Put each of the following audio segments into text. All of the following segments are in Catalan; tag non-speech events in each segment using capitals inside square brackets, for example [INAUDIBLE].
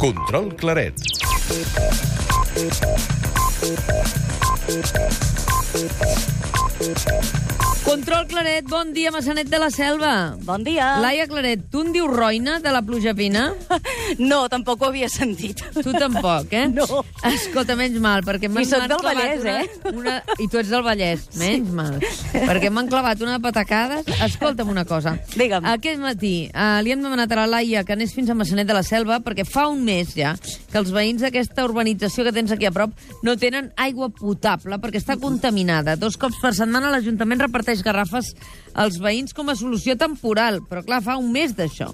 Control Claret. Control Claret, bon dia, Massanet de la Selva. Bon dia. Laia Claret, tu en dius roina de la pluja fina? [LAUGHS] No, tampoc ho havia sentit. Tu tampoc, eh? [LAUGHS] No. Escolta, menys mal, perquè m'han m'han del clavat Vallès, una, eh? Una... I tu ets del Vallès, menys mal. Perquè m'han clavat una patacada. Escolta'm una cosa. Digue'm. Aquest matí uh, li hem demanat a la Laia que anés fins a Massanet de la Selva perquè fa un mes ja que els veïns d'aquesta urbanització que tens aquí a prop no tenen aigua potable perquè està contaminada. Dos cops per setmana l'Ajuntament reparteix garrafes als veïns com a solució temporal, però clar, fa un mes d'això.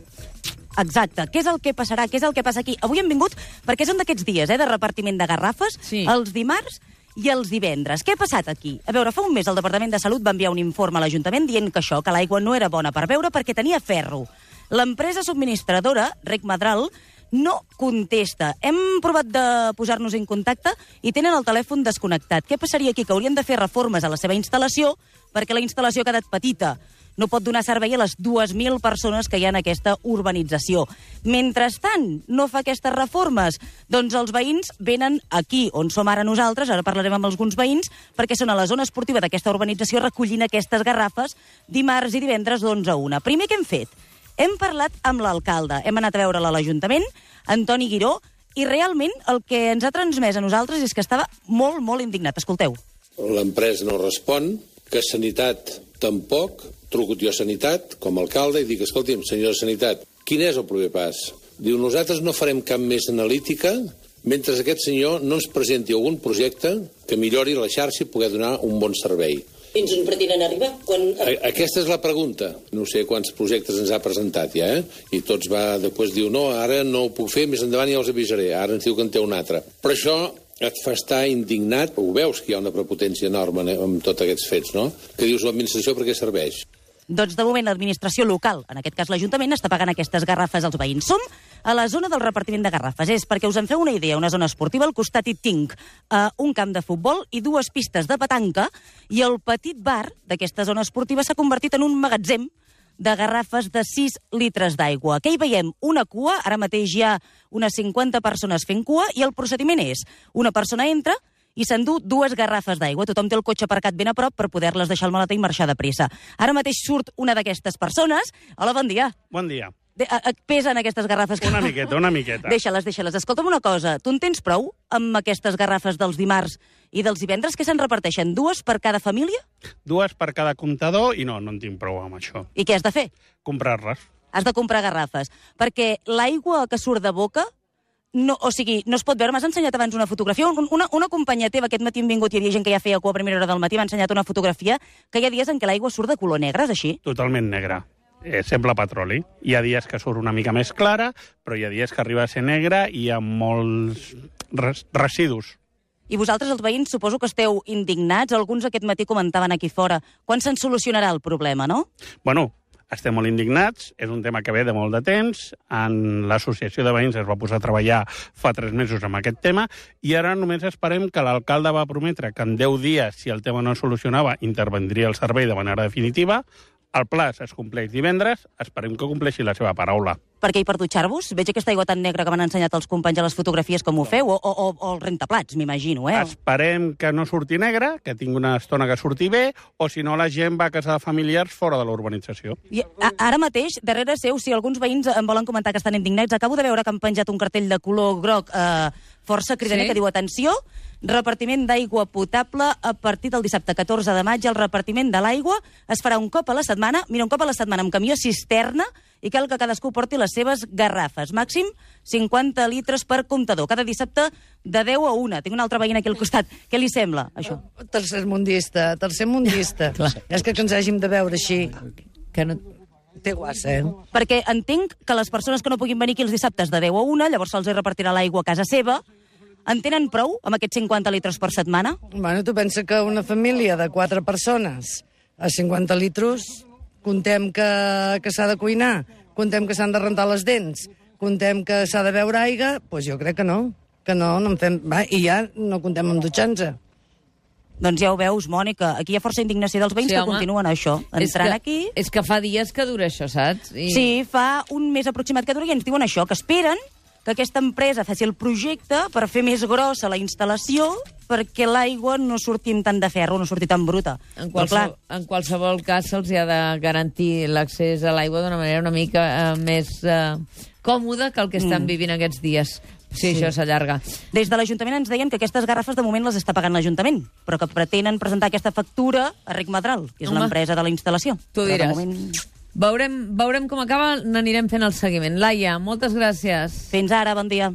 Exacte. Què és el que passarà? Què és el que passa aquí? Avui hem vingut perquè són d'aquests dies, eh, de repartiment de garrafes, Sí. els dimarts i els divendres. Què ha passat aquí? A veure, fa un mes el Departament de Salut va enviar un informe a l'Ajuntament dient que això, que l'aigua no era bona per beure perquè tenia ferro. L'empresa subministradora, Rec Madral, no contesta. Hem provat de posar-nos en contacte i tenen el telèfon desconnectat. Què passaria aquí? Que haurien de fer reformes a la seva instal·lació perquè la instal·lació ha quedat petita. No pot donar servei a les 2.000 persones que hi ha en aquesta urbanització. Mentrestant, no fa aquestes reformes. Doncs els veïns venen aquí, on som ara nosaltres, ara parlarem amb alguns veïns, perquè són a la zona esportiva d'aquesta urbanització recollint aquestes garrafes dimarts i divendres d'11 a 1. Primer que hem fet? Hem parlat amb l'alcalde, hem anat a veure'l a l'Ajuntament, Antoni Guiró, i realment el que ens ha transmès a nosaltres és que estava molt, molt indignat. Escolteu. L'empresa no respon, que Sanitat tampoc, truco jo a Sanitat com a alcalde i dic, escolti'm, senyor de Sanitat, quin és el proper pas? Diu, nosaltres no farem cap més analítica mentre aquest senyor no ens presenti algun projecte que millori la xarxa i poder donar un bon servei. Fins on pretenen arribar? Quan... Aquesta és la pregunta. No sé quants projectes ens ha presentat ja, eh? I tots va, després diu, no, ara no ho puc fer, més endavant ja els avisaré. Ara ens diu que en té un altre. Però això et fa estar indignat, ho veus que hi ha una prepotència enorme eh, amb tots aquests fets, no? Que dius, l'administració per què serveix? Doncs de moment l'administració local, en aquest cas l'Ajuntament, està pagant aquestes garrafes als veïns. Som a la zona del repartiment de garrafes. És perquè us en feu una idea, una zona esportiva, al costat hi tinc uh, un camp de futbol i dues pistes de petanca, i el petit bar d'aquesta zona esportiva s'ha convertit en un magatzem de garrafes de 6 litres d'aigua. Què hi veiem? Una cua, ara mateix hi ha unes 50 persones fent cua, i el procediment és, una persona entra, i s'endú dues garrafes d'aigua. Tothom té el cotxe aparcat ben a prop per poder-les deixar al maleter i marxar de pressa. Ara mateix surt una d'aquestes persones. Hola, bon dia. Bon dia. De, a, a, pesen aquestes garrafes? que- Una miqueta, una miqueta. [LAUGHS] Deixa-les, deixa-les. Escolta'm una cosa, tu en tens prou amb aquestes garrafes dels dimarts i dels divendres que se'n reparteixen? Dues per cada família? Dues per cada comptador i no, no en tinc prou amb això. I què has de fer? Comprar-les. Has de comprar garrafes. Perquè l'aigua que surt de boca no, o sigui, no es pot veure. M'has ensenyat abans una fotografia. Un- Una, una companya teva, aquest matí hem vingut, hi havia gent que ja feia cua a primera hora del matí, m'ha ensenyat una fotografia que hi ha dies en què l'aigua surt de color negre, és així? Totalment negra. Eh, sembla petroli. Hi ha dies que surt una mica més clara, però hi ha dies que arriba a ser negra i hi ha molts res residus. I vosaltres, els veïns, suposo que esteu indignats. Alguns aquest matí comentaven aquí fora. Quan se'n solucionarà el problema, no? Bueno, estem molt indignats, és un tema que ve de molt de temps, en l'associació de veïns es va posar a treballar fa tres mesos amb aquest tema, i ara només esperem que l'alcalde va prometre que en 10 dies, si el tema no es solucionava, intervendria el servei de manera definitiva, el pla es compleix divendres, esperem que compleixi la seva paraula. Per què hi per dutxar-vos? Veig aquesta aigua tan negra que m'han ensenyat els companys a les fotografies com ho feu, o, o, o, o el rentaplats, m'imagino, eh? Esperem que no surti negre, que tingui una estona que surti bé, o si no la gent va a casa de familiars fora de l'urbanització. I a, ara mateix, darrere seu, si alguns veïns em volen comentar que estan indignats, acabo de veure que han penjat un cartell de color groc eh, força cridaner Sí? que diu atenció, repartiment d'aigua potable a partir del dissabte 14 de maig. El repartiment de l'aigua es farà un cop a la setmana, mira, un cop a la setmana amb camió cisterna i cal que cadascú porti les seves garrafes. Màxim 50 litres per comptador. Cada dissabte de 10 a 1. Tinc un altre veïn aquí al costat. Què li sembla, això? Tercermundista, tercermundista. és que, que ens hàgim de veure així. Que no... Té guassa, eh? Perquè entenc que les persones que no puguin venir aquí els dissabtes de 10 a 1, llavors se'ls repartirà l'aigua a casa seva, en tenen prou amb aquests 50 litres per setmana? Bueno, tu pensa que una família de quatre persones a 50 litros, contem que, que s'ha de cuinar, contem que s'han de rentar les dents, contem que s'ha de beure aigua, doncs pues jo crec que no, que no, no en fem... Va, I ja no contem amb dutxar-nos. Doncs ja ho veus, Mònica, aquí hi ha força indignació dels veïns Sí, que home. continuen això, És entrant que, aquí... És que fa dies que dura això, saps? I... Sí, fa un mes aproximat que dura i ens diuen això, que esperen que aquesta empresa faci el projecte per fer més grossa la instal·lació perquè l'aigua no surti amb tant de ferro, no surti tan bruta. En Però, clar, qualsevol, en qualsevol cas se'ls ha de garantir l'accés a l'aigua d'una manera una mica eh, més eh, còmoda que el que estan Mm. vivint aquests dies. Si Sí. això s'allarga. Des de l'Ajuntament ens deien que aquestes garrafes de moment les està pagant l'Ajuntament, però que pretenen presentar aquesta factura a Ric Madral, que és l'empresa de la instal·lació. Tu diràs. moment... Veurem, veurem com acaba, n'anirem fent el seguiment. Laia, moltes gràcies. Fins ara, bon dia.